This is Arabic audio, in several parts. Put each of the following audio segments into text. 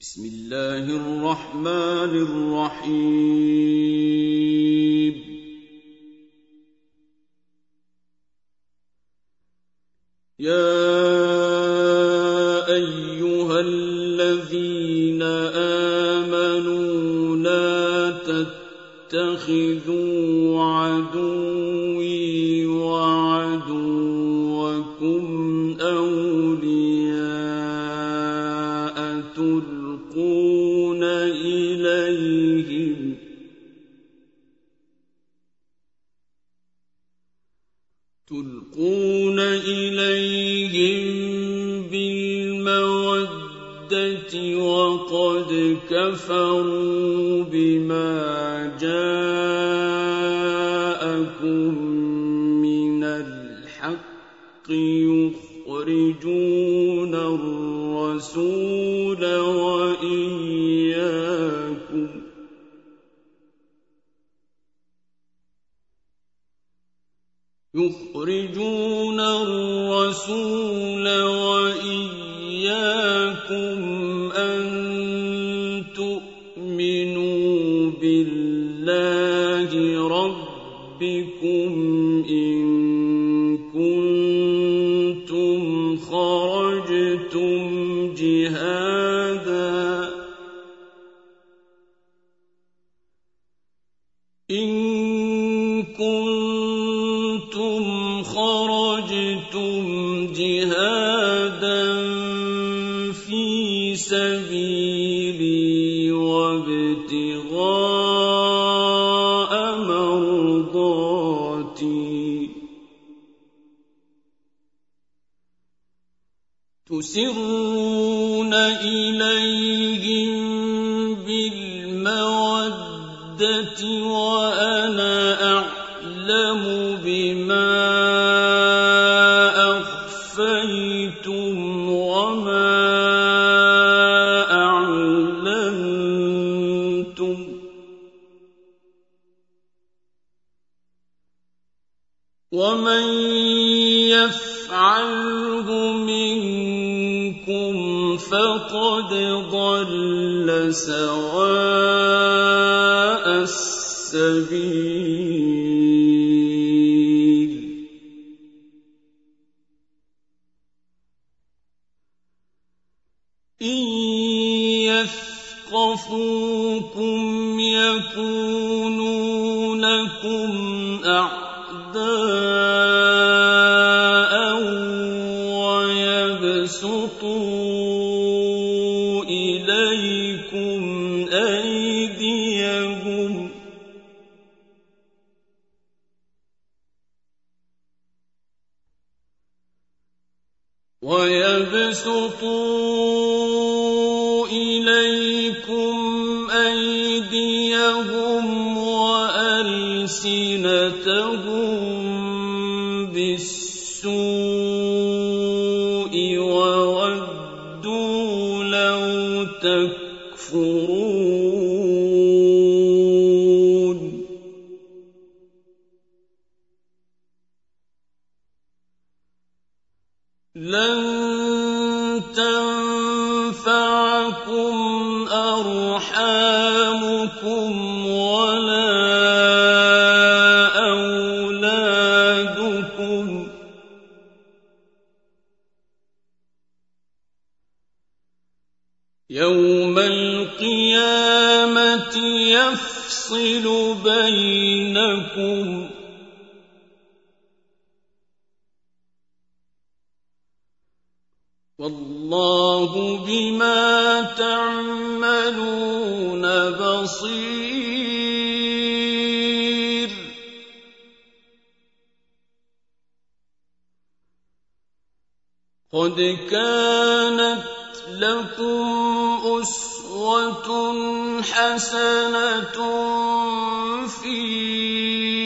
بسم الله الرحمن الرحيم. يا أيها الذين آمنوا لا تتخذوا تلقون إليهم بالمودة وقد كفروا بما جاءكم من الحق يخرجون الرسول يخرجون الرسول وإياكم سبيلي وابتغاء مرضاتي. تسرون إليهم بالمودة ومن يفعله منكم فقد ضل سواء السبيل ويبسطوا تكفرون والله بما تعملون بصير. قد كانت لكم أسوة حسنة في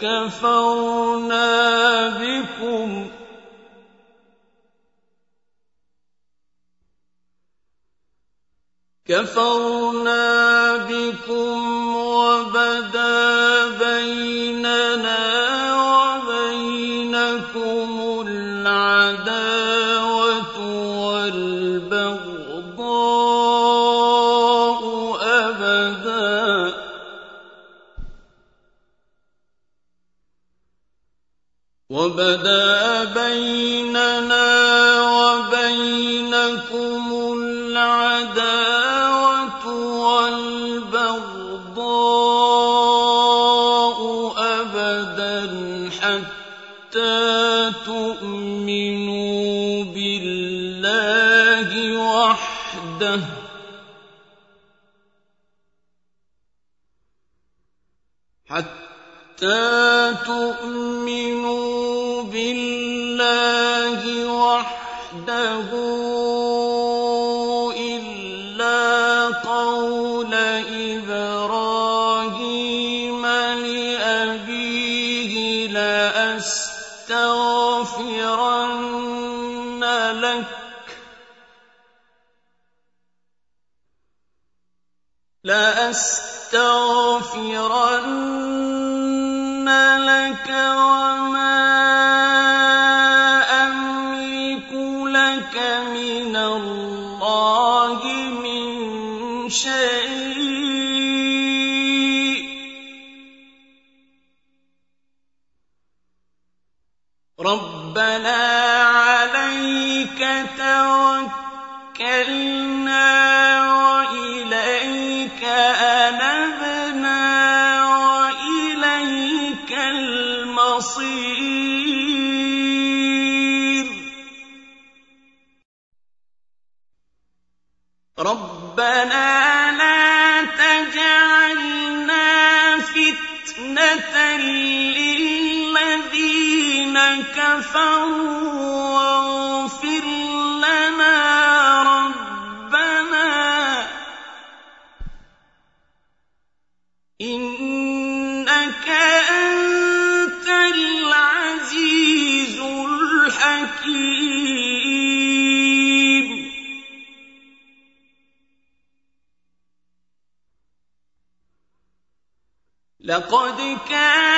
كفرنا بكم. كفرنا بكم وبدا بيننا وبينكم العداوة والبغضاء أبدا حتى تؤمنوا بالله وحده حتى قول ربنا عليك توكلنا وإليك أنبنا وإليك المصير ربنا لا تجعلنا للذين كفروا واغفر لنا ربنا. إنك أنت العزيز الحكيم. لقد كان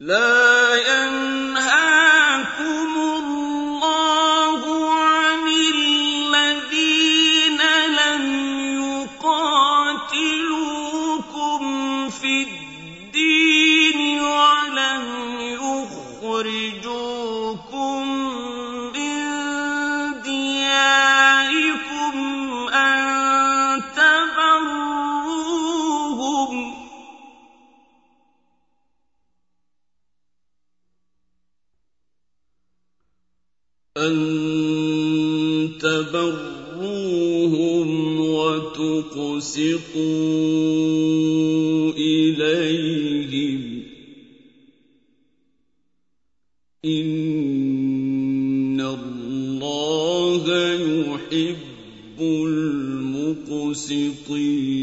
لا أن تبروهم وتقسطوا إليهم إن الله يحب المقسطين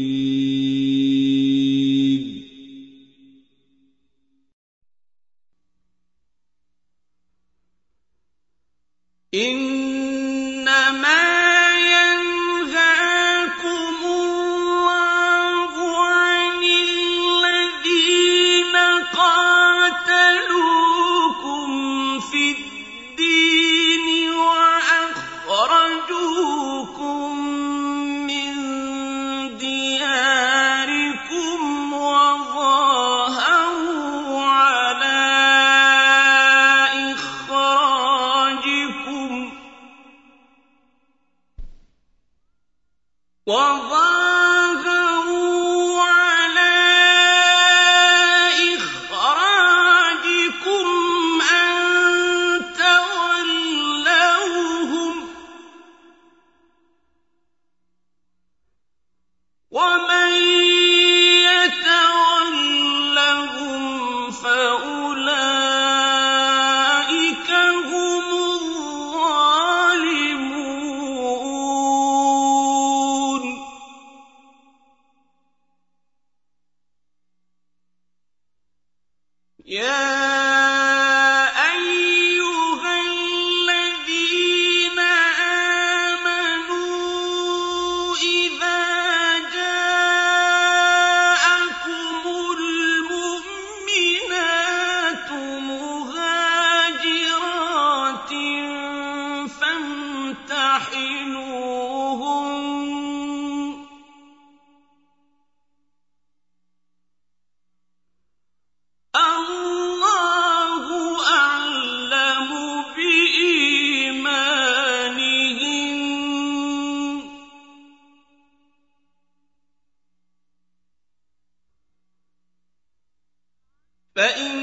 فإن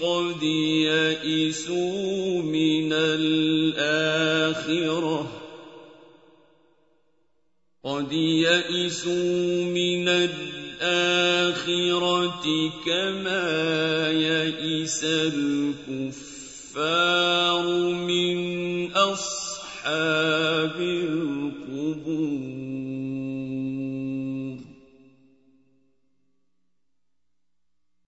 قد يئسوا من الآخرة. قد يئسوا من الآخرة كما يئس الكفار من أصحاب القبور.